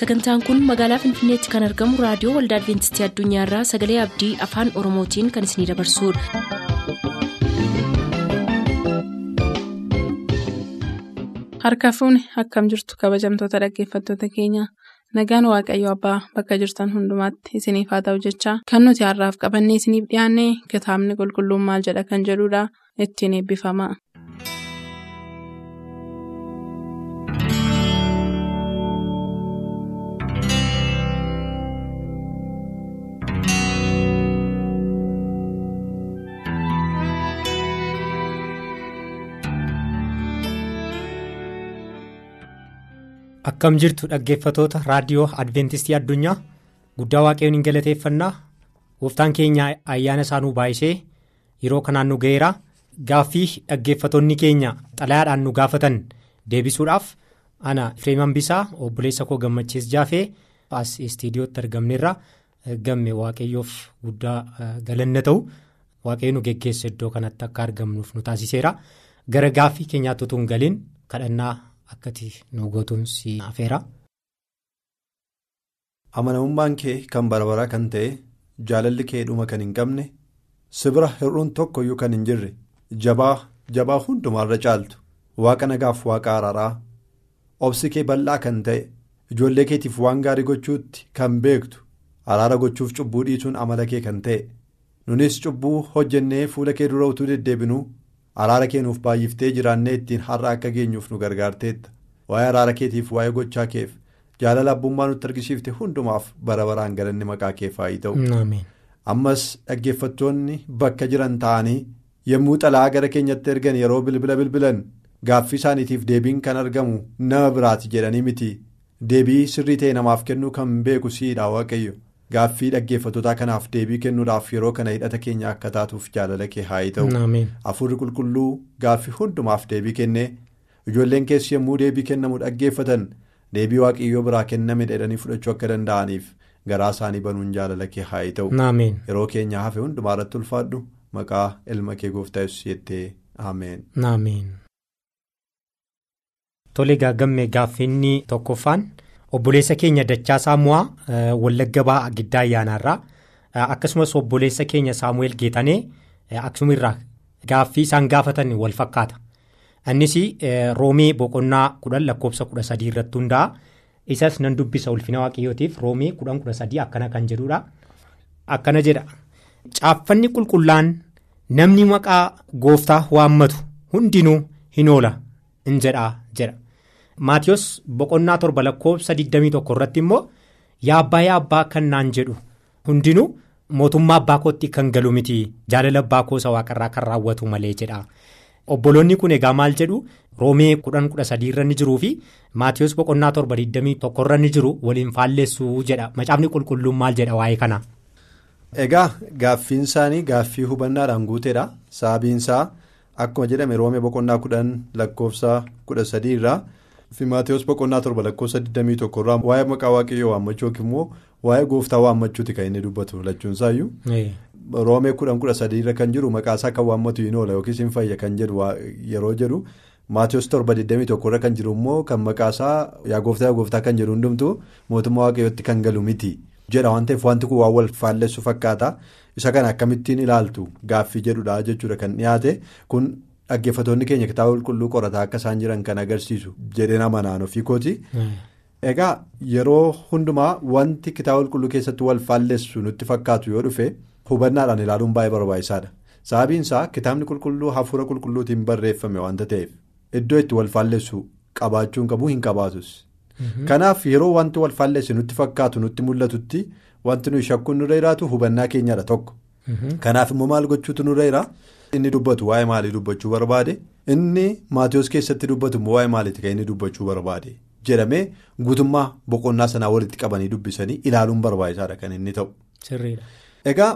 sagantaan kun magaalaa finfinneetti kan argamu raadiyoo waldaa adventistii addunyaarraa sagalee abdii afaan oromootiin kan isinidabarsudha. harka fuuni akkam jirtu kabajamtoota dhaggeeffattoota keenya nagaan waaqayyo abbaa bakka jirtan hundumaatti isiniif haa ta'u jechaa kan nuti har'aaf qabannee isiniif dhiyaanne kitaabni qulqulluun maal jedha kan jedhudha ittiin eebbifama. Akkam jirtu dhaggeeffatoota raadiyoo Adventistii addunyaa? Guddaa waaqayyoon hin galateeffannaa? Gooftaan keenya ayyaana isaanuu baay'isee yeroo kanaan nu ga'eera gaaffii dhaggeeffatoonni keenya xalayaadhaan nu gaafatan deebisuudhaaf ana Fireeman Bisaa obboleessa koo gammachiis jaafee as istiidiyootti argamneerra. Gamme waaqayyoof guddaa galanna ta'u. Waaqayyo nu geggeessa iddoo kanatti akka argamnuuf nu taasiseera. Gara gaaffii keenyaatti utuu hin galiin kadhannaa. Akkati nu gootuun si afeera. Amanamummaan kee kan barabaraa kan ta'e jaalalli kee dhuma kan hin qabne sibira hir'uun tokkoyyuu kan hin jirre jabaa jabaa hundumaarra caaltu waaqa nagaaf waaqa araaraa obsi kee bal'aa kan ta'e ijoollee keetiif waan gaarii gochuutti kan beektu araara gochuuf cubbuu dhiisuun amala kee kan ta'e nunis cubbuu hojjennee fuula kee dura utuu deddeebinuu. Araara keenuuf baay'iftee jiraannee ittiin har'a akka geenyuuf nu gargaarteetta waa'ee araara keetiif waa'ee gochaa keef jaalala abbummaa nutti argisiifte hundumaaf bara baraan galanni maqaa keef haa ta'u. Ammas dhaggeeffattoonni bakka jiran ta'anii yommuu xalaa gara keenyatti ergan yeroo bilbila bilbilan gaaffii isaaniitiif deebiin kan argamu nama biraati jedhanii miti. Deebii sirrii ta'e namaaf kennuu kan beeku siidha waaqayyo. Gaaffii dhaggeeffattoota kanaaf deebii kennuudhaaf yeroo kana hidhata keenya akka taatuuf jaalala kee haa ta'u. Hafuurri qulqulluu gaaffii hundumaaf deebii kennee ijoolleen keessi yommuu deebii kennamu dhaggeeffatan deebii waaqayyoo biraa kenname jedhanii fudhachuu akka danda'aniif garaa isaanii banuun jaalala kee haa ta'u. Yeroo keenya hafe hundumaa irratti ulfaadhu maqaa ilma kee gooftaa yesuus jettee ameen. Tole gaagammee gaaffiinni tokkoffaan. Obboleessa keenya Dachaasaa Mo'aa Wallagga Ba'aa Giddaa Ayyaanaarraa akkasumas obboleessa keenya Saamu'eel Geetanee Aksumirraa gaaffii isaan gaafatan wal fakkaata. Innis Roomee boqonnaa kudhan lakkoofsa kudha sadii irratti hundaa'a. Isas nan dubbisa ulfina waaqayyootiif Roomee kudhan kudha sadii akkana kan jedhudha. Akkana jedha. Caaffanni qulqullaan namni maqaa gooftaa waammatu hundinuu hin oola in jedhaa jedha. Maatiyus boqonnaa torba lakkoofsa 21 irratti immoo yaa abbaa yaa abbaa kan naan jedhu hundinuu mootummaa abbaa kootti kan galu miti jaalala abbaa koosa waaqarraa kan raawwatu malee jedha. Obboloonni kun egaa maal jedhu roomee kudhan kudha sadii irra ni jiruu fi maatiyus boqonnaa torba 21 irra ni jiru waliin faalleessuu jedha macaafni qulqulluun maal jedha waa'ee kana. Egaa gaaffiin isaanii gaaffii hubannaadhaan guuteedha sababiinsaa akkuma jedhame roomee boqonnaa kudhan lakkoofsa kudha sadii irraa. Fi maatiyus boqonnaa torba lakkoofsa 21 irraa waa'ee maqaa waaqayyoo waammachuu yookiin immoo waa'ee gooftaa waammachuuti kan inni dubbatu lachuunsaayyuu. roomee kudhan kudha sadii irra kan jiru maqaasaa kan waammatu hin oola yookiis hin fayya kan jedhu yeroo jedhu. Maatiyus torba 21 irra kan jiru immoo kan maqaasaa yaa gooftaa yaa gooftaa kan jedhu hundumtu mootummaa waaqayyootti kan galu miti jedha. Waan ta'eef wanti kun waan wal faallessu fakkaata. Isa kana akkamittiin ilaaltu? Gaaffii jedhudha jechuudha kan dhiyaate. Kun. Dhaggeeffattoonni keenya kitaaba qulqulluu qorataa akka isaan jiran kan agarsiisu jedheen amanaan ofii kooti. Egaa yeroo hundumaa wanti kitaaba qulqulluu keessatti wal faallessu nutti fakkaatu yoo dhufe hubannaadhaan ilaaluun baay'ee barbaachisaadha. Sababiin isaa kitaabni qulqulluu hafuura qulqulluutiin barreeffame waanta ta'eef iddoo itti wal faallessu qabaachuun qabu hin qabaatus. Kanaaf yeroo wanti wal faallessu nutti fakkaatu nutti mul'atutti wanti nuyi shakkuun nurra jiraatu hubannaa keenyadha tokko. Kanaaf immoo maal gochuutu nurra jira. Inni dubbatu waa'ee maalii dubbachuu barbaade inni maatiyus keessatti dubbatu immoo waa'ee maaliiti kan inni dubbachuu barbaade jedhamee guutummaa boqonnaa sanaa walitti qabanii dubbisanii ilaaluun barbaachisaadha kan inni ta'u. Egaa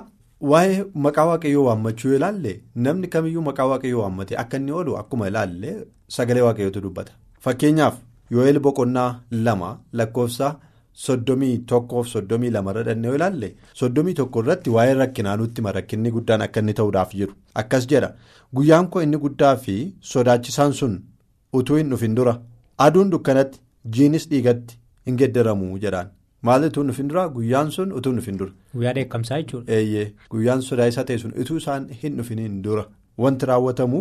waa'ee maqaa waaqayyoo waammachuu ilaalle namni kamiyyuu maqaa waaqayyoo waammate akka inni oolu akkuma ilaalle sagalee waaqayyootu dubbata fakkeenyaaf yoo'eel boqonnaa lama lakkoofsa. Soddomii tokkoof soddomii lama irra dhannee ilaalle soddomii tokko irratti waa'ee rakkinaa nutti hima rakkinni guddaan akka inni ta'uudhaaf jiru akkas jedha guyyaan koo inni guddaa fi sodaachisaan sun utuu hin dhufin dura. Aduun dukkanatti jiinis dhiigatti hin geddaramu jedhaan. Maal utuu nuuf hin dura guyyaan sun utuu hin dura. Guyyaa dheekkamsaa jechuudha. Eeyyee guyyaan sodaachisaa ta'e sun utuu isaan hin dhufiniin dura. Wanti raawwatamu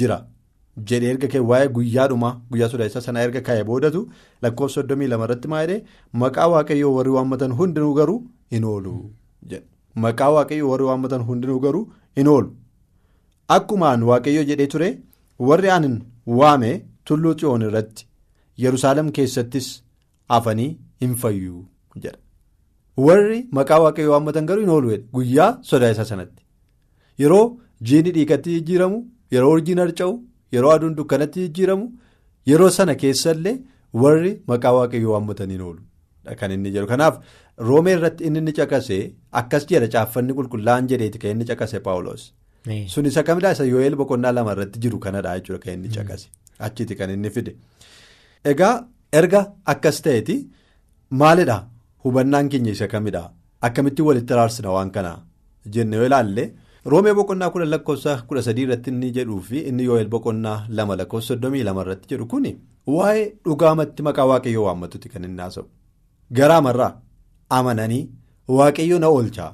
jira jedhee erga ka'e waa'ee guyyaadhuma guyyaa sodaachisaa sana erga ka'e boodatu lakkoofsa soddomii lama irratti maa jedhee maqaa waaqayyoo warri waammatan hundinuu garuu hin oolu jedhe. Maqaa waaqayyoo warri waammatan hundinuu garuu hin oolu. Akkumaan waaqayyoo jedhee ture warri aanin waame tulluu xiyoon irratti yerusaalem keessattis afanii hin fayyu jedha. warri maqaa waaqayyoo waammatan garuu hin oolu guyyaa sodaachisaa sanatti. Yeroo jiini dhiigatti jijjiiramu yeroo urjiin harca'u yeroo aduun dukkanatti jijjiiramu yeroo sana keessallee warri maqaa waaqayyoo waammatan hin oolu kan inni jedhu. Kanaaf roomee irratti inni inni caqase akkas jedha caaffanni qulqullaa'an jedheeti kan inni caqase paawuloos sun isa kamidhaa isa yoo'eel boqonnaa lama irratti jiru kanadha jechuudha kan inni caqase. Achiiti kan inni fide. Egaa erga akkas ta'eeti maalidha. hubannaan keenya isa kamidha? Akkamitti walitti araarsina waan kanaa? Jenne yoo ilaalle roomee boqonnaa kudha lakkoofsa kudha sadii irratti inni jedhuu fi inni yoo'eel boqonnaa lama lakkoofsa soddomii lama irratti jedhu kuni waa'ee dhugaamatti maqaa waaqayyoo waammatutti kan inni haasa'u. Garaamarraa amananii waaqayyo na oolchaa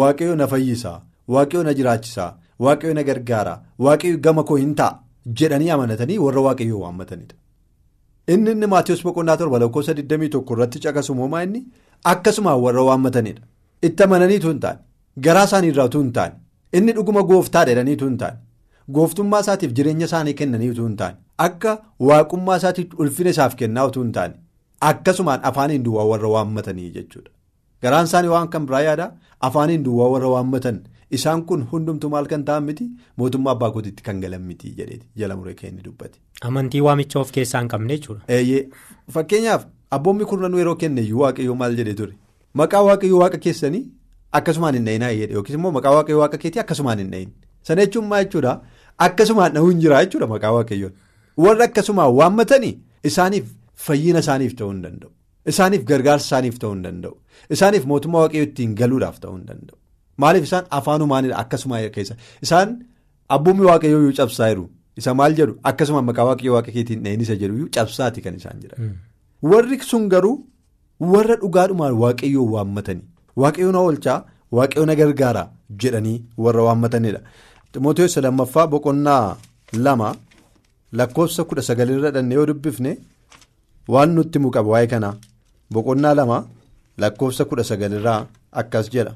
waaqayyo na fayyisaa waaqayyo na jiraachisaa waaqayyo na gargaaraa waaqayyo gama koo hin ta'a jedhanii amanatanii warra waaqayyoo waammatanidha. inni inni maatiyoos boqonnaa torba lakkoofsa 21 irratti caqasu moomaa inni? Akkasumaan warra waammatanidha itti amananiitu hin taane. Garaa isaanii irraa hin taane inni dhuguma gooftaa jedhaniitu hin taane. Gooftummaa isaatiif jireenya isaanii kennanii utuu hin taane. Akka waaqummaa isaatiif ulfina isaaf kennaa utuu hin taane. Akkasumaan afaaniin duwwaa warra waammatanii jechuudha. Garaan isaanii waan kan biraa yaada? Afaaniin duwwaa warra waammatan isaan kun hundumtuu maal kan ta'an miti? Mootummaa abbaa kootiitti kan galan miti jedheeti. Jala muree kenni dubbate. Amantii waamicha of keessaa hin qabne jechuudha. Fakkeenyaaf abboonni kurnanuu yeroo kenneyyuu waaqayyoo maal jedhee ture? Maqaa waaqayyoo waaqa keessanii akkasumaan hin dhayinaa jedhe yookiis immoo maqaa waaqayyoo waaqa keetii akkasumaan hin dhayin sana jechuun maal jechuudha? Akkasumaan dhahuu hin jiraa jechuudha maqaa waaqayyoon. Warra akkasumaan waammatanii isaaniif fayyina isaaniif ta'uu hin danda'u. Isaaniif gargaarsa isaaniif ta'uu hin danda'u. Isaaniif mootummaa waaqayyoo ittiin galuudhaaf ta'uu hin danda'u. Maaliif isaan afaanumaanidha akkasuma keessa? Isaan abbummi waaqayyoo cabsaa jiru. isa maal jedhu? Akkasuma maqaa waaqayyoo waaqa keetiin dhayin isa jedhu cabsaati kan isaan jedhan. Warri sun garuu warra dhugaadhumaan waaqayyoo waammatanii waaqayyoo na oolchaa waaqayyoo na gargaaraa jedhanii warra waammatanidha ximootees lammaffaa boqonnaa lama lakkoofsa kudha sagalirra dhannee yoo dubbifne waan nutti himu qaba waa'ee kanaa boqonnaa lama lakkoofsa kudha sagalirraa akkas jedha.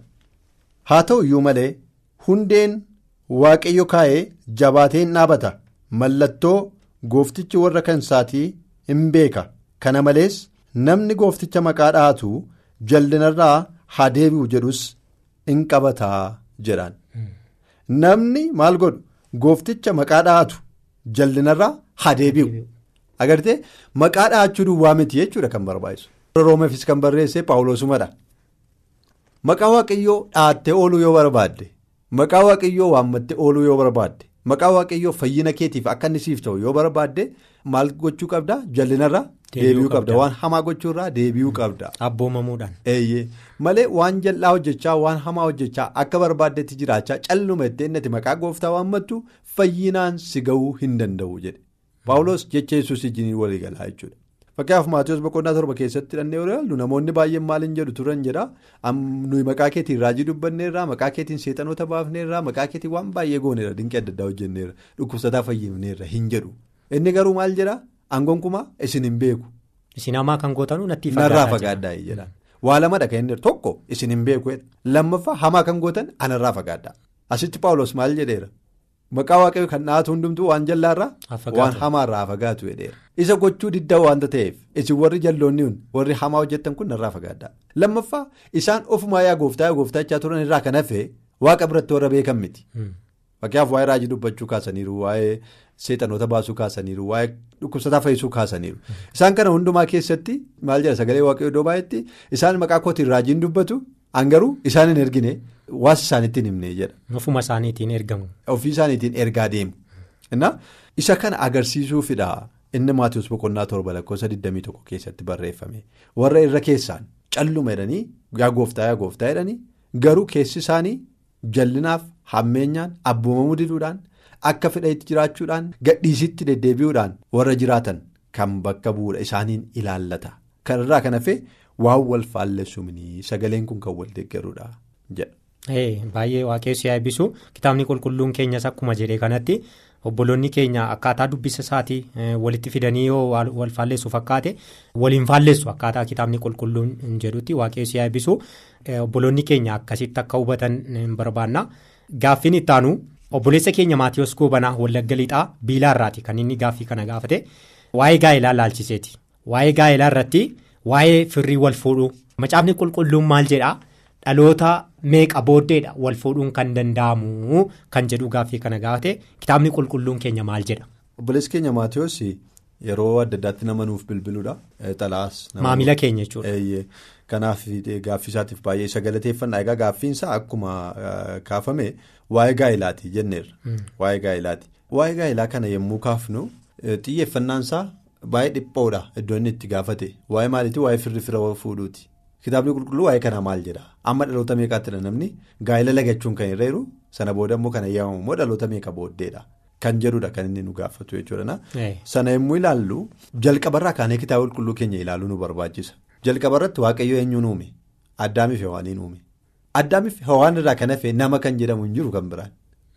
Haa ta'u iyyuu malee hundeen waaqayyo kaa'ee jabaatee hin dhaabata. mallattoo gooftichi warra kan isaatii hin beeka. Kana malees namni goofticha maqaa dhaatu jallinarraa haa deebi'u jedhus in qabataa jedhaan namni maal godhu goofticha maqaa dhaatu jallinarraa haa deebi'u agartee maqaa dhaachuu duwwaa miti jechuudha kan barbaachisu. roomeefis kan barreesse paawuloosumadha maqaa waaqayyoo dhaattee ooluu yoo barbaadde maqaa waaqayyoo waammattee ooluu yoo barbaadde. maqaa waaqayyoo fayyina keetiif akka inni siif ta'u yoo barbaadde maal gochuu qabda jallinarraa deebi'uu qabda waan hamaa gochuurraa deebi'uu qabda. Abboomamuudhaan. Eeyyee. Malee waan jal'aa hojjechaa waan hamaa hojjechaa akka barbaaddetti jiraachaa calluma itti innati maqaa gooftaa waammattu fayyinaan si gahuu hin danda'u jedhe. Paawuloos jecha yesuus ijjiin walii galaa jechuudha. Fakkeenyaaf Maatiyoos boqonnaa torba keessatti hidhannee ilaallu namoonni baay'een maaliin jedhu turan jedha nuyi maqaa keetiin raajii dubbanneerraa maqaa keetiin seexanoota baafneerraa maqaa keetiin waan baay'ee gooneerra dinqii adda addaa hojjenneerra dhukkubsataa fayyifneerra hin jedhu inni garuu maal jedha aangonkumaa isin hin beeku. Isin hamaa kan gootanuu natti narraa fagaaddaa jedha waa lamadha kan inni tokko isin hin beeku lammaffaa hamaa kan gootan anarraa fagaaddaa asitti paawulos maal jedheera. Maqaa waaqayyoo kan dhaatu hundumtuu waan jallaarraa waan hamaarraa fagaatu jedheera. Isa gochuu diddaa waanta ta'eef isin warri jalloonni warri hamaa hojjettan kun narraa fagaaddaa. Lammaffaa isaan ofumaa yaa gooftaa yaa gooftaachaa turan irraa kan hafe waaqa biratti warra beekan miti. Fakkeenyaaf waa'ee raajii dubbachuu kaasaniiru waa'ee seexanoota baasuu kaasaniiru waa'ee dhukkubsataa fayyisuu kaasaniiru. Isaan kana hundumaa keessatti maal jedha sagalee waaqayyoo iddoo baay'eetti isaan maqaa kootiin raajiin dubbatu. Angaruu isaan hin ergine waas isaaniitti hin himne jedha. Ofuma isaaniitiin ergamu. Ofii isaaniitiin ergaa deemu. Isa kana agarsiisuufidha inni Maatiyoos boqonnaa torba lakkoofsa 21 keessatti barreeffame. Warra irra keessaan calluma jedhanii yaa gooftaa yaa gooftaa jedhanii garuu keessi isaanii jallinaaf hammeenyaan abboomamuu diduudhaan akka fedha itti jiraachuudhaan gadhiisitti deddeebi'uudhaan warra jiraatan kan bakka bu'uudha isaaniin ilaallata. Kanarraa kan hafe waan wal faallessuumni sagaleen kun kan wal deeggarudha jedha. Baay'ee waaqayyoon haa eebbisu. Kitaabni qulqulluun keenyas akkuma jedhee kanatti obboloonni keenya akkaataa dubbisa isaatii walitti fidanii yoo wal faalleessu fakkaate waliin faalleessu akkaataa kitaabni qulqulluun jedhutti waaqayyoon haa eebbisu. Obboloonni keenya akkasitti akka hubatan barbaanna. Gaaffiin ittaanu obboleessa keenya maatiyoos goobanaa wallagga lixaa biilaarraati kan inni gaaffii kana gaafate waa'ee gaa'elaa laalchiseeti waa'ee gaa'elaa irratti waa'ee firrii wal fuudhuu macaafni qulqulluun maal jedhaa. dhaloota meeqa booddeedha wal fuudhuun kan danda'amu kan jedhu gaaffii kana gaafate kitaabni qulqulluun keenya maal jedha. obboleessi keenya maatiyoos yeroo adda addaatti nama nuuf bilbiluudha xalaas. maamila keenya jechuudha. Kanaaf gaaffii isaatiif baay'ee isa galateeffannaa egaa gaaffiinsaa akkuma kaafame waa'ee gaa'elaati jenneerra. waa'ee gaa'elaati waa'ee gaa'elaa kana yommuu kaafnu xiyyeeffannaansaa baay'ee dhiphoodha iddoo inni itti gaafate waa'ee maaliitii waa'ee firri fira fuudhuuti. kitaabni qulqulluu waa'ee kanaa maal jedha? Amma dhaloota meeqaattidha namni? Gaa'ela lagachuun kan irra jiru sana booda immoo kan eeyyamamu immoo dhaloota meeqa booddeedha. Kan jedhudha kan inni nu gaafatu jechuudha. sana yommuu ilaallu jalqabarraa kaanee kitaaba qulqulluu keenya ilaaluu nu barbaachisa jalqabarratti waaqayyo eenyuun uume addaamiif hewaaniin uume addaamiif hewaan irraa kan hafe nama kan jedhamu hin jiru kan biraan.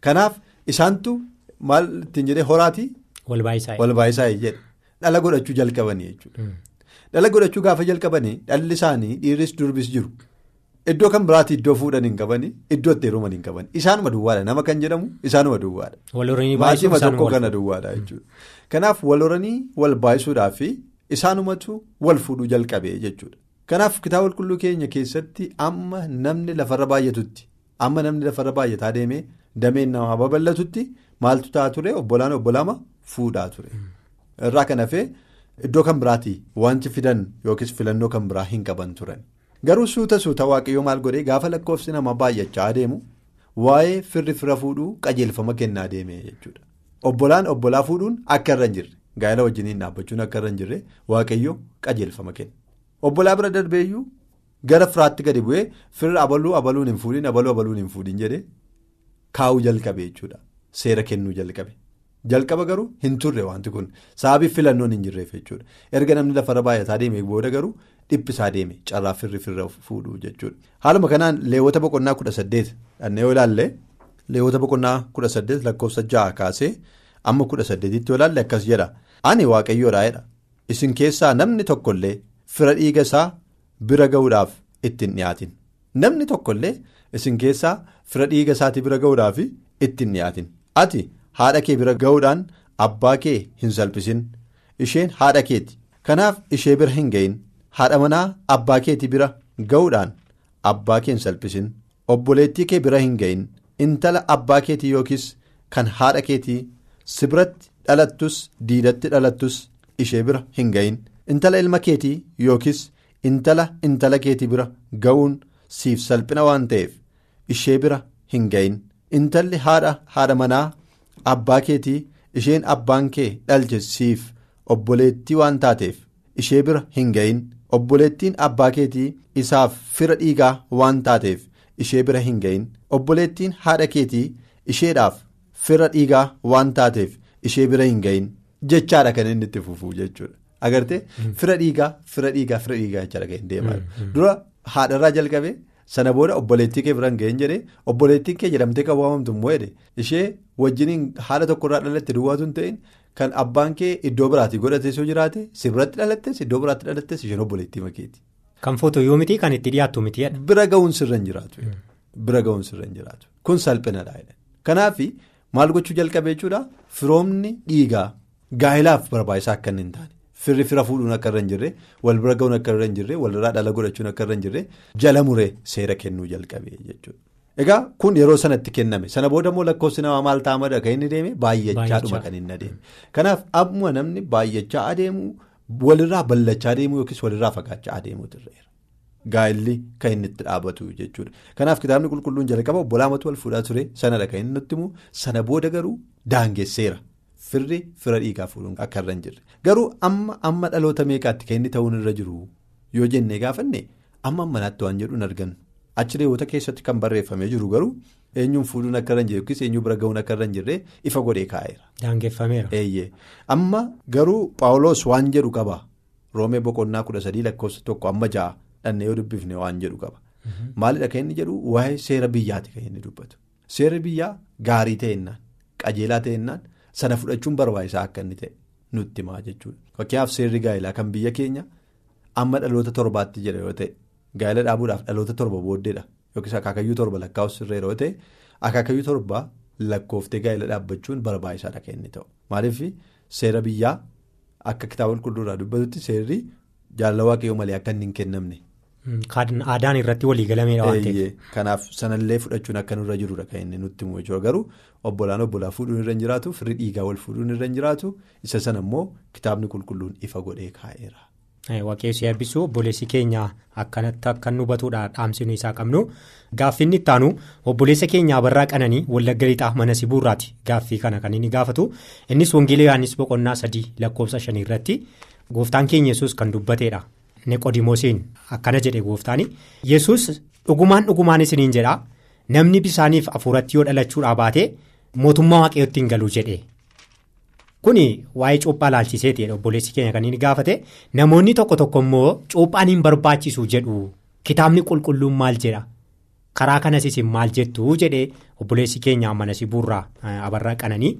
Kanaaf isaantu maal ittiin jedhee horaatii. walbaayisaa jedha dhala godhachuu jalqabanii jechuudha. dhala godhachuu gaafa jalqabanii dhalli isaanii dhiirris durbis jiru. Iddoo kan biraatti iddoo fuudhan hin qabanii iddoo itti heeruman hin qaban isaanuma duwwaadha. Nama kan jedhamu isaanuma duwwaadha. Maatiima tokko kana duwwaadha jechuudha. Kanaaf wal horanii wal baay'isuudhaa fi isaanumatu wal fuudhuu jalqabee jechuudha. Kanaaf kitaaba qulqulluu keenya keessatti amma namni lafarra baay'atutti amma namni lafarra baay'ataa deemee dameen namaa babal'atutti maaltu ta'a ture obbolaan obbolaama fuudhaa ture. Irraa kan hafee. Iddoo kan biraati wanti fidan yookiis filannoo kan biraa hin qaban turan garuu suuta suuta waaqayyoo maal godhee gaafa lakkoofsi namaa baay'achaa adeemu waa'ee firri fira fuudhuu qajeelfama kennaa adeeme jechuudha. Obbolaan obbolaa fuudhuun akka irra hin jirre gaa'ela wajjiniin dhaabbachuun akka irra hin jirre waaqayyoo qajeelfama kenna. Obbolaa bira darbeeyyuu gara firaatti gadi bu'ee firri abaluu abaluun hin fuudhin abaluu abaluun hin fuudhin jedhee kaa'uu jalqabe jechuudha seera kennuu jalqabe. Jalqaba garuu hin turre wanti kun sababii filannoon hin jirreef jechuudha. Erga namni lafarra baay'ataa deeme booda garuu dhiphisaa deeme carraa firri firra fuudhuu jechuudha. Haaluma kanaan leewwata boqonnaa kudha saddeet dhannee yoo ilaalle leewwata boqonnaa kudha saddeet lakkoofsa ja'a kaasee amma kudha saddeetitti yoo ilaalle akkas jedha. Ani waaqayyoodhaa'edha. Isin keessaa namni tokkollee fira dhiiga isaa bira ga'uudhaaf ittiin dhiyaatin. Namni tokkollee isin keessaa fira dhiiga isaatii bira ga'uudhaaf ittiin dhiyaatin. Ati. haadha kee bira ga'uudhaan abbaa kee hin salphisin isheen haadha keeti kanaaf ishee bira hin ga'in haadha manaa abbaa keetii bira ga'uudhaan abbaa kee hin salphisin obboleettii kee bira hin ga'in intala abbaa keetii yookiis kan haadha keetii si biratti dhalattus diidatti dhalattus ishee bira hin ga'in intala ilma keetii yookiis intala intala keetii bira ga'uun siif salphina waan ta'eef ishee bira hin ga'in intalli haadha haadha manaa. Abbaa keetii isheen abbaan kee dhalche siif obboleettii waan taateef ishee bira hin ga'in obboleettiin abbaa keetii isaaf fira dhiigaa waan taateef ishee bira hin ga'in obboleettiin haadha keetii isheedhaaf fira dhiigaa waan taateef ishee bira hin ga'in jechaadha kan inni itti fufuu jechuudha. Agartee fira dhiigaa fira dhiigaa fira dhiigaa jechaadha kan deemaa dura haadharraa jalqabee. Sana booda obboleettii kee biraan ga'een jedhee obboleettiin kee jedhamtee kan waamamtu immoo jedhe ishee wajjiniin haala tokkorraa dhalatte duwwaatu hin ta'in kan abbaan kee iddoo biraatti godhatee soo jiraate sirratti dhalattes iddoo biraatti dhalattes isheen obboleettii makeeti. Kan footoo yoo miti kan itti dhiyaattu miti jedha. Bira ga'uun sirra hin jiraatu. Bira ga'uun sirra hin jiraatu kun salphinadha. Kanaaf maal gochuu jalqabe jechuudha firoomni dhiigaa gaa'ilaaf barbaachisaa akka hin taane. Firri fira fuudhuun akka irra hin jirre wal bira ga'uun akka irra hin jirre walirraa dhala godhachuun akka irra hin jirre jala muree seera kennuu jalqabe jechuudha. Egaa kun yeroo sanatti kenname sana booda immoo lakkoofsi namaa maal ta'amadha kan inni deeme baay'achaadhuma kan inni adeeme. Kanaaf ammuma namni baay'achaa adeemu walirraa ballachaa adeemu yookiis walirraa fagaachaa adeemuutu irra. Gaa'illi kan inni itti dhaabatu jechuudha. Kanaaf kitaabni qulqulluun jalqaba obbolaamatu wal fuudhaa ture sanadha kan inni nutti himu sana booda garuu daangesseera. Firri fira dhiigaa fuudhuun akka irra hin jirre garuu amma amma dhaloota meeqaatti kan inni ta'uun irra jiru yoo jennee gaafanne amma ammanaatti waan jedhu hin argannu achi reewwota keessatti kan barreeffamee jiru garuu eenyuun fuudhuun akka irra hin jirre yookiis eenyuu bira ga'uun akka irra hin jirre ifa godhee kaa'eera. Daangeffameera. Eeyyee amma garuu paawuloos waan jedhu qaba roomee boqonnaa kudha sadii lakkoofsa tokko amma ja'a dhannee yoo dubbifne waan jedhu qaba. Maalidha kan inni jedhu waa'ee seera biyyaati kan inni dubbatu. Seerri biyyaa gaarii ta'ennaan qajeelaa ta'ennaan sana fudhachuun barbaachisaa akka inni ta'e nutti himaa jechuudha. Fakkeenyaaf seerri gaa'elaa kan biyya keenya amma dhaloota torbaatti jira yoo ta'e gaa'ela dhaabuudhaaf dhaloota torba booddeedha yookiis akaakayyuu torba lakkaa'us sirreera yoo ta'e akaakayyuu torba lakkooftee gaa'ela dhaabbachuun barbaachisaadha kan inni ta'u. Maaliif seera biyyaa akka kitaaba qulqulluurraa dubbatutti seerri jaalala waaqayyoo malee akka inni hin kennamne. Aadaan irratti waliigalameedha waan ta'eef. Kanaaf sanallee fudhachuun akka nurra jirudha kan inni nutti himu jechuudha garuu obbolaan obbolaa fuudhuun irra hin jiraatu firri dhiigaa wal fuudhuun irra hin jiraatu isa sana immoo kitaabni qulqulluun ifa godhee kaa'eera. Waaqayyoon si eebbisu obboleessi keenya akkanatti akka nu hubatuudha dhaamsinu isaa qabnu gaaffiin itti aanu obboleessa keenya abarraa qananii wallagga lixaa mana sibuurraati gaaffii kana kan inni gaafatu innis wangeela yohaannis boqonnaa sadii lakkoofsa shanii irratti gooftaan keenya yesus kan dubbateedha. Neqodimoosiin akkana jedhe gooftaani. Yesus dhugumaan dhugumaan isiniin jedha. Namni bisaaniif hafuuratti yoo dhalachuudhaa baate mootummaa waaqayyootti hin galu jedhe. Kuni waa'ee cuuphaa laalchiseeti obboleessi keenya kan inni gaafate. Namoonni tokko tokko immoo cuuphaan hin barbaachisu jedhu. Kitaabni qulqulluun maal jedha? Karaa kanas isin maal jettu jedhe. Obboleessi keenya mana sibuurraa abarraa qananii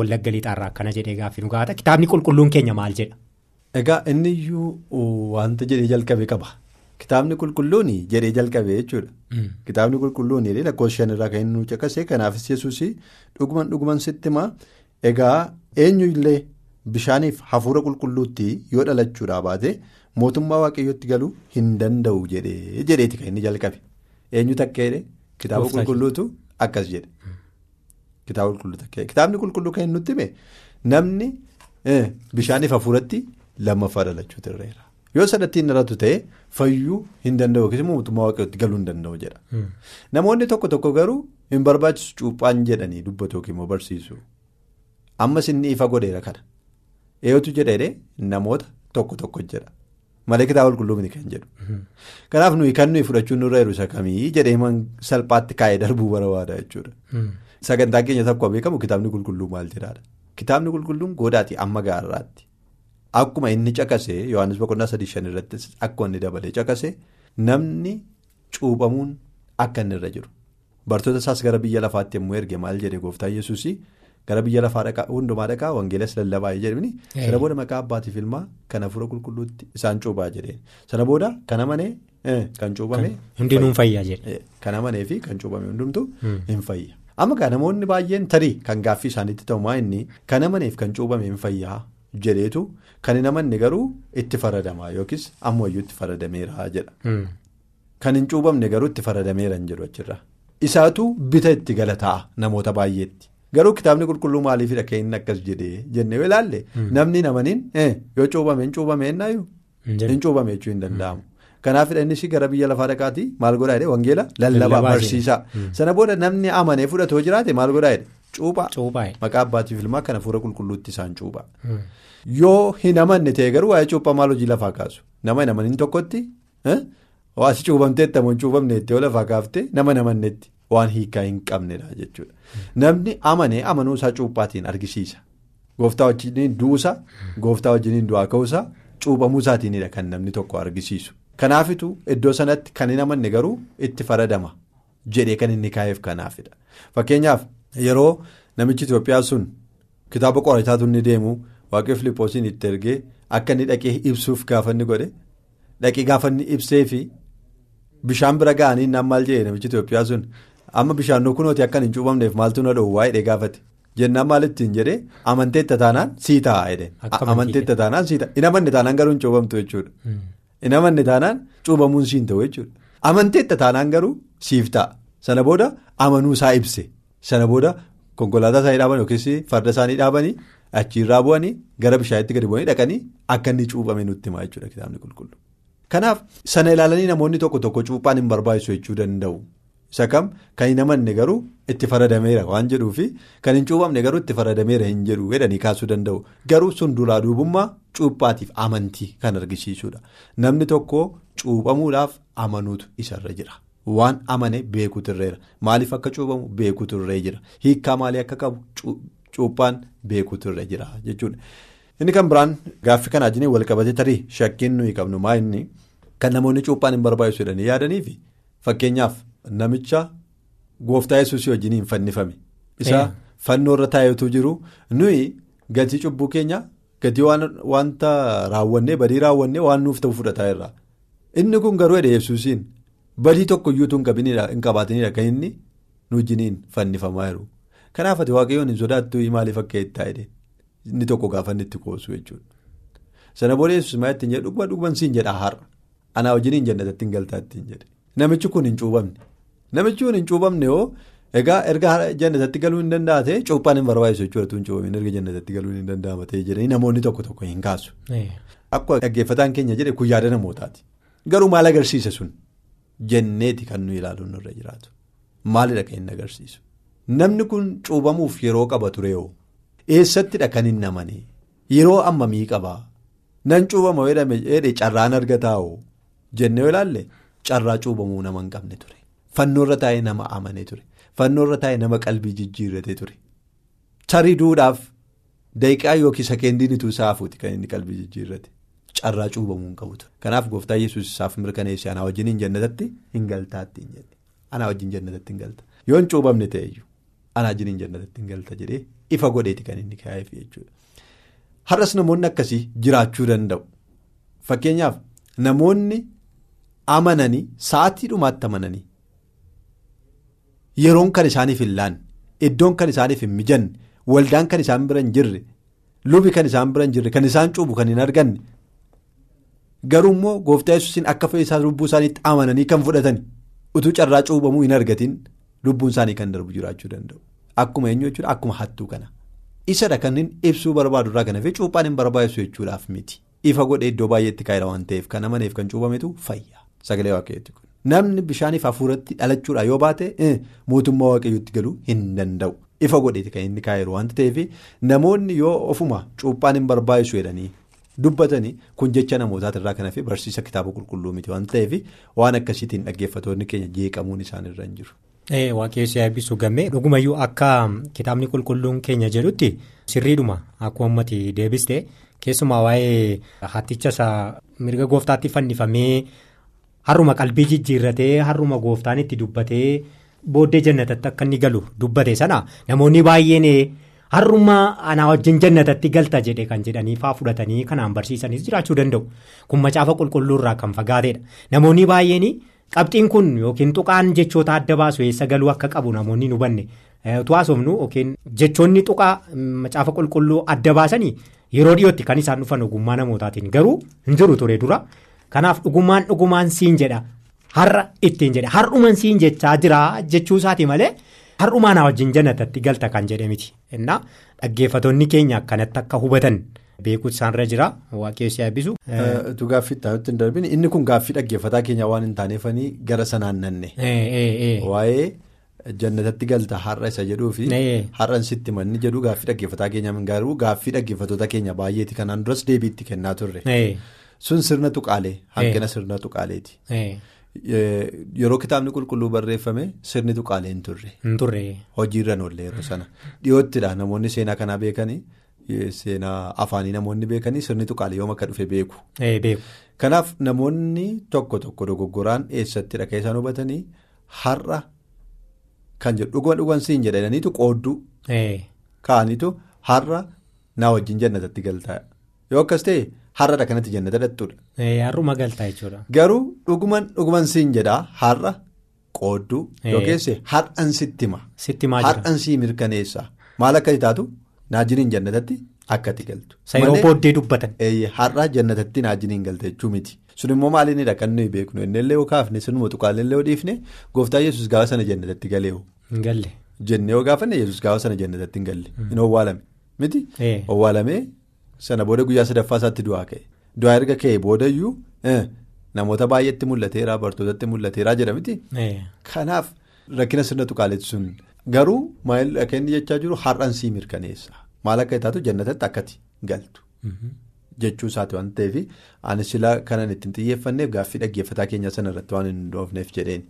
wallagga lixaarraa akkana jedhee gaaffii nu gaafata. Kitaabni qulqulluun keenya maal jedha. Egaa inni iyyuu wanta jedhee jalqabe qaba. Kitaabni qulqulluun jedhee jalqabe jechuudha. Kitaabni qulqulluun lakkoofsa shanirraa kan inni nu caqase kanaafis yesuus dhuguman dhuguman sitti himaa egaa eenyu illee bishaaniif hafuura qulqulluutti yoo dhalachuudhaa baate mootummaa waaqayyootti galuu hin danda'u jedhee jedheeti kan inni jalqabe. Eenyu takkeedhe kitaaba qulqulluutu akkas jedhe. Kitaaba qulqulluu takkee kitaabni qulqulluu kan inni nutti hime namni bishaaniif hafuuratti. Lammaffaa dhalachuutu irreera yoo sadattiin dhalatu ta'e fayyuu hin danda'u yookiis mootummaa waaqayyootti galuu hin danda'u jedha. Namoonni tokko tokko garuu hin barbaachisu cuuphaan jedhanii dubbatu yookiin immoo barsiisu. Ammas inni ifa godheera kana. Eeyyotu jedhee namoota tokko tokko jedha. Malee kitaaba qulqulluu kan jedhu. Kanaaf nuyi kan nuyi fudhachuun nurra jiru isa kamii jedhee salphaatti kaa'ee darbuu barbaada jechuudha. Sagantaa keenya tokko beekamu kitaabni qulqulluu maal jedhaadha. Kitaabni qulqulluun goodaati amma gaarraatti. Akkuma inni caqasee Yohaannis boqonnaa sadii shan irratti akka inni dabalee caqasee namni cuuphamuun akka inni irra jiru. Bartoota isaas gara biyya lafaatti yommuu erge maal jedhe gooftaan yesuus gara biyya lafaa hundumaa dhaqaa wangeelas lallabaa jedhani sana booda maqaa abbaatiif ilmaa kan hafuura qulqulluutti isaan cuuphaa jedheen sana booda kan amanee kan cuuphame. Hundinuu fayyaa jedhe. Kan amanee fi kan cuuphame hundumtu hin fayya. Amma namoonni baay'een tarii kan gaaffii isaaniitti ta'umaa inni kan amaneef kan cuuphame hin fayyaa. Jedheetu kan hin amanne garuu itti faradamaa yookiis ammayyuu itti faradameera jedha. Kan hin cuuphamne garuu itti faradameera hin jedhu achirra. Isaatu bita itti galataa namoota baay'eetti. Garuu kitaabni qulqulluu maaliifidha kan inni akkas jedhee jennee yoo ilaalle namni hin amaniin yoo cuuphame hin cuuphame ennaayyuu hin cuuphame jechuu hin danda'amu. Kanaafidha innis gara biyya lafaa dhaqaatii maal godhaa jedhee wangeela lallabaa barsiisaa. Sana booda namni amanee fudhatoo jiraate maal godhaa jedhe cuuphaa. Maqaa abbaatiif ilmaa kan hafuura qulqulluutti isaan cuuphaa. Yoo hin amanne ta'e garuu waa'ee cuuphaa maal hojii lafaa kaasu nama hin amaniin tokkotti waasi cuuphamteetti ammoo hin cuuphamneetti yoo lafaa kaaftee nama hin amannetti waan hiikaa hin qabnedha jechuudha. Namni amanee amanuu isaa cuuphaatiin argisiisa. Gooftaa wajjiniin du'uusaa gooftaa wajjiniin du'aa ka'uusaa cuuphamuu isaatiinidha kan namni tokko argisiisu. Kanaafitu iddoo sanatti kan hin amanne garuu itti faradama jedhee kan inni kaa'eef kanaafidha. Fakkeenyaaf yeroo namichi Itoophiyaa sun kitaaba qorataatu inni deemu. Waaqni Filiippoosiin itti ergee akka inni dhaqee ibsuuf gaafa inni godhe. Dhaqee gaafa inni ibsee fi bishaan bira ga'anii naan maal jedhee namichi Itoophiyaa sun? Amma bishaan kunooti akka hin cuuphamneef maaltu na dhoowwaa jedhee gaafate. Jennaan maal ittiin jedhee amanteetta taanaan sii ta'a jedhee. Amanteetta taanaan sii ta'a. Hin amanne taanaan garuu hin cuuphamtu jechuudha. Hin amanne taanaan cuuphamuun siin ta'u jechuudha. Amanteetta taanaan garuu siif ta'a. Sana booda amanuu isaa ibse sana booda konkolaataa isaanii dhaaban yookiis farda isaanii dhaabanii. Achiirraa bu'anii gara bishaanitti gadi bu'anii dhaqanii akka inni cuuphame nutti himaa jechuudha kitaabni qulqulluu. Kanaaf sana ilaalanii namoonni tokko tokko cuuphaan hin barbaachisu jechuu danda'u. Isa kam kan hin amanne garuu itti faradameera waan jedhuufi kan hin cuuphamne garuu itti faradameera hin jedhu jedhanii kaasuu danda'u. Garuu sun duraa duubummaa cuuphaatiif amantii kan argisiisudha. Namni tokko cuuphamuudhaaf amanuutu isarra jira. Waan amane beekuutu irreera. Maaliif akka cuuphamu beekuutu irree jira. Hiikkaa maalii akka qabu. Cuuphaan beekuutu irra jira jechuudha. Inni kan biraan gaaffii kanaa wajjin wal qabatee tarii shakkiin nuyi qabnu maa inni kan namoonni cuuphaan hin barbaachisu jedhanii yaadaniifi fakkeenyaaf namicha gooftaa yesuusii wajjin hin fannifame. Isa fannoo irra taa'etu jiru nuyi gatii cubbuu keenya gatii wanta raawwannee badii raawwannee waan nuuf ta'u fudhataa irra. Inni kun garuu edda yesuusiin badii tokko iyyuu hin qabaatinidha kan inni nu wajjiniin fannifamaa jiru. Kanaaf ati waaqayyoon hin sodaattuu maaliif akka itti taa'e inni tokko gaafa itti qoosu jechuudha. Sana booda yesuus maa ittiin jedhu dhuguma dhuguman siin jedha har'a anaa wajjiniin jannatatti hin galtaa ittiin jedhe. Namichi kun hin cuubamne namichi kun hin cuubamne yoo egaa erga jannatatti galuu hin danda'a ta'e cuuphaan hin barbaachisu jechuudha tun cuubamiin erga jannatatti galuu hin danda'ama ta'e jedhanii namoonni tokko tokko hin kaasu. Akkuma dhaggeeffataan keenya jedhe kun yaada namootaati. Garuu maal agarsiisa sun jenneeti kan nuyi ilaaluun nurra jiraatu. Maalidha kan inni agarsiisu namni kun cuubamuuf yeroo qaba tureoo eessattidha kan hin namane yeroo ammamii qabaa? Nan cuubama jedhame carraan argataa'oo jennee ilaalle carraa cuubamuu nama hin qabne ture. Fannoorra taa'ee nama amane ture. Fannoorra taa'ee nama qalbii jijjiirrate ture. Tarii duudhaaf daqiiqaa yookiin sakeendiin ituu saafuuti kan inni qalbii jijjiirrate. Carraa cuubamuu hin qabu ture. Kanaaf gooftaa yesuus isaaf mirkaneesse anaa wajjin jannatatti hin galtaatti hin jedhe. Anaa wajjin jannatatti hin galta. Yoo hin cuubamne ta'eyyuu anaa wajjin jannatatti hin galta jedhee ifa godheeti kan inni kaa'eef jechuudha. Har'as namoonni akkasii jiraachuu danda'u. Fakkeenyaaf namoonni amananii sa'aatii dhumaatti amananii yeroon kan isaaniif hin laanne iddoon kan isaaniif hin mijanne waldaan kan isaan bira hin jirre lubi kan isaan bira hin jirre kan isaan cuubu kan hin arganne. Garuu immoo gooftaa yesuusiin akka fayyisaa lubbuu isaaniitti amananii kan fudhatan utuu carraa cuubamuu hin argatiin lubbuun isaanii kan darbu jiraachuu danda'u. Akkuma eenyu jechuudha akkuma hattuu kana. Isadha kan ibsuu barbaadu irraa kan hafe cuuphaan hin barbaachisu jechuudhaaf miti. Ifa godhee iddoo baay'eetti kaa'edha waan ta'eef kan amaneef kan cuubametu fayya. Sagalee waaqayyooti kun. Namni bishaaniif hafuuratti dhalachuudhaan yoo baate mootummaa waaqayyootti galuu hin danda'u. Ifa godheeti kan inni kaa'eeru waan ta'eef namoonni yoo ofuma cuuphaan hin barbaachisu jedhanii. Dubbatanii kun jecha namootaati irraa kan hafe barsiisa kitaaba qulqulluu miti waan ta'eef waan akkasiitiin dhaggeeffatoonni keenya jeeqamuun isaanirra hin jiru. Waaqayyoon eebbisu gammee dhugumayyuu akka kitaabni qulqulluun keenya jedhutti sirriidhuma akkuma ummati deebiste keessumaa waa'ee hatticha isaa mirga gooftaatti fannifamee har'uma qalbii jijjiirratee har'uma gooftaan itti dubbatee booddee jannatatti akka inni galu dubbate sana namoonni baay'een. Har'ummaa anaa wajjin jannatatti galta jedhe kan jedhanii faa fudhatanii kanaan barsiisanis jiraachuu danda'u. Kun macaafa qulqulluurraa kan fagaatedha. Namoonni baay'een qabxiin kun yookiin tuqaan jechoota adda baasu eessa galuu akka qabu namoonni nu hubanne. Utuu haasofnu yookiin jechoonni tuqaa macaafa qulqulluu adda baasanii yeroo dhiyootti kan isaan dhufan ogummaa namootaatiin garuu hin jiru ture dura. Kanaaf dhugummaan dhugumaan siin jedha har'a ittiin jedhe har'uman siin jechaa jira jechuu isaati malee. Har'umaa na wajjin jannatatti galta kan jedhe miti. Innaa dhaggeeffattoonni keenya akkanatti akka hubatan beekuutu isaanirra jira waaqessi eebbisu. Tu gaaffii itti darbin inni kun gaaffii dhaggeeffataa keenya waan hin taaneefanii gara sanaan nanne. Waa'ee jannatatti galta har'a isa jedhuu fi har'an sitti manni jedhu gaaffii dhaggeeffataa keenya garuu gaaffii dhaggeeffattoota keenya baay'eeti kanaan duras deebiitti kennaa turre. Sun sirna tuqaalee hanqina sirna tuqaaleeti. Yeroo kitaabni qulqulluu barreeffame sirni tuqaalee hin turre. Hin turre. Hojiirra oolle yeroo sana dhiyoottidha namoonni seenaa kanaa beekanii seenaa afaanii namoonni beekanii sirni tuqaalee yoom akka dhufe beeku. Kanaaf namoonni tokko tokko dogoggoraan eessattidha kan isaan hubatanii har'a kan jedhu dhuguma dhugan siin jedhaniitu qoodduu. Kaanitu har'a naa wajjin jannatatti galtaa yoo akkas ta'e. Har'adha kanatti jannata dhattuudha. Har'uma galtaa jechuudha. Garuu dhuguman dhuguman siin jedhaa har'a qoodduu yookiin har'an sitti hima. Sitti himaa jira. Har'an sii mirkaneessa maal akka taatu naajiniin jannatatti akkati galtu. Yeroo booddee dubbatan. Har'a jannatatti naajiniin galta jechuu miti. Sun immoo maalinidha kan nuyi beeknu inni illee yoo kaafne sunuma tuqaalee illee yoo dhiifne gooftaa yesus gaafa sana jannatatti galee Hin galle. Jennee yoo gaafanne yesus gaafa sana jannatatti hin galle. Inni owwaalame miti. Owwaalamee. Sana booda guyyaa sadaffaa isaatti du'aa ka'e. Du'aa erga ka'e boodayyuu namoota baay'eetti mul'ateera bartootatti mul'ateera jedha miti. Kanaaf rakkina sirna tuqaaleetti sun garuu maal akka inni jechaa jiru har'an sii mirkaneessa. Maal akka taatu jannatatti akkati galtu. Jechuu isaati waan ta'eef ani silaa kanan ittiin xiyyeeffanneef gaaffii dhaggeeffataa keenya sana irratti waan hin dhoofneef jedheen.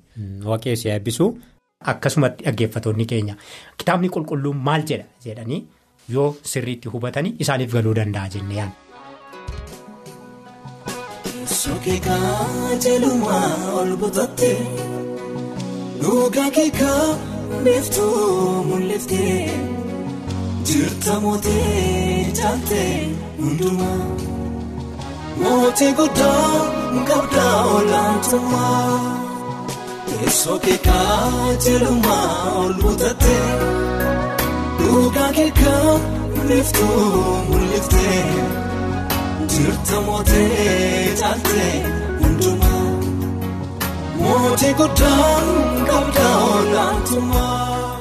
Waaqessi eebbisu akkasumatti dhaggeeffatoonni keenya kitaabni qulqulluun maal jedha jedhanii. Yoo sirriitti hubatanii isaaniif galuu danda'a jennee yaadna. Sokeekaa jelumaa ol butattee dhugaa keekaa beeftuu mul'iftee jirta mootee jaaltee hundumaa mootii guddaa qabdaa olaantummaa sokeekaa jelumaa ol butattee dhugaa keekaa beeftuu mul'iftee. Jirta mootee caaltee hundumaa mootii guddaan qabdaa olaantummaa.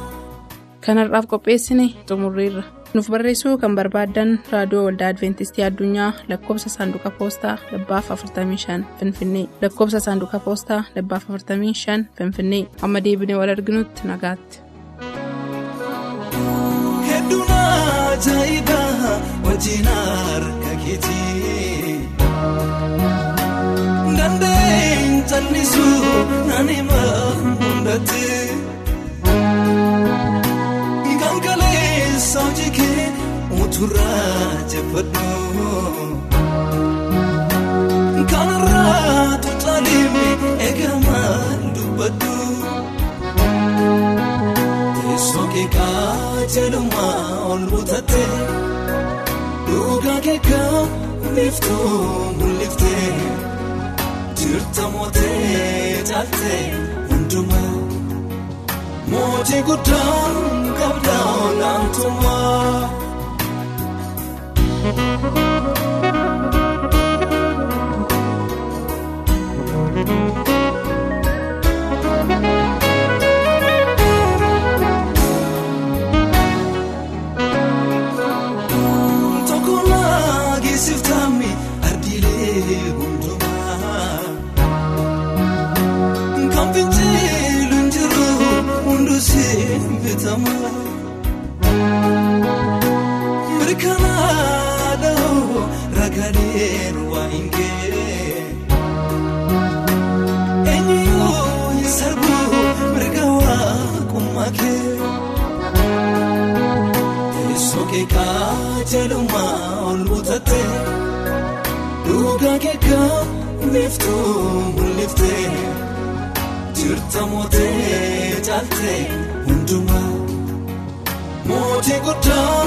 Kanarraaf qopheessine xumurreerra. Nuuf barreessuu kan barbaaddan raadiyoo waldaa Adventistii Addunyaa lakkoofsa saanduqa poostaa dhibbaaf 45 Finfinnee lakkoofsa saanduqa poostaa dhibbaaf 45 Finfinnee amma deebinee wal arginutti nagaatti. Ajaa'ibaa wajjin harka keetii. Dandeen jallisuu naan hima hundatti. Kan kaleessa hojii kee muturraa jabbadhu. Kanarraa Keekaa jelumaa ol butattee dhugaa keekaa beeftuu mul'iftee jirta mootee caaltee hundumaa mootii guddaa qabdaa olaantummaa. Ardiilee beeftuu mul'iftee jirta mootee caaltee hundumaa mootii guddaa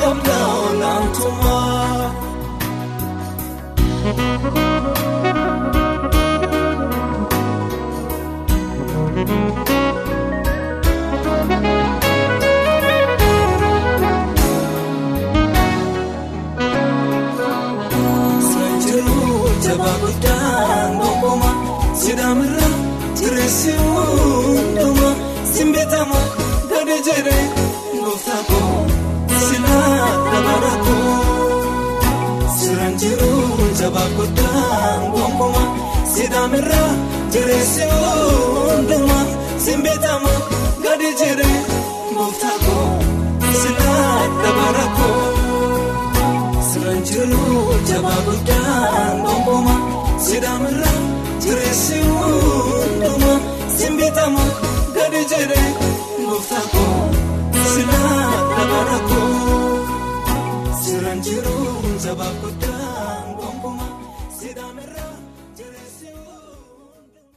qabdaa olaantummaa. Sanjiru sidaamirra jireessi hundumaa simbitamu gadi jedhee gooftaa koo silaa dabala koo. Siranjiru jabaa guddaan gonkumaa sidaamirraa jireessi hundumaa simbitamu gadi jedhee gooftaa koo silaa dabala koo. Siranjiru jabaa guddaan.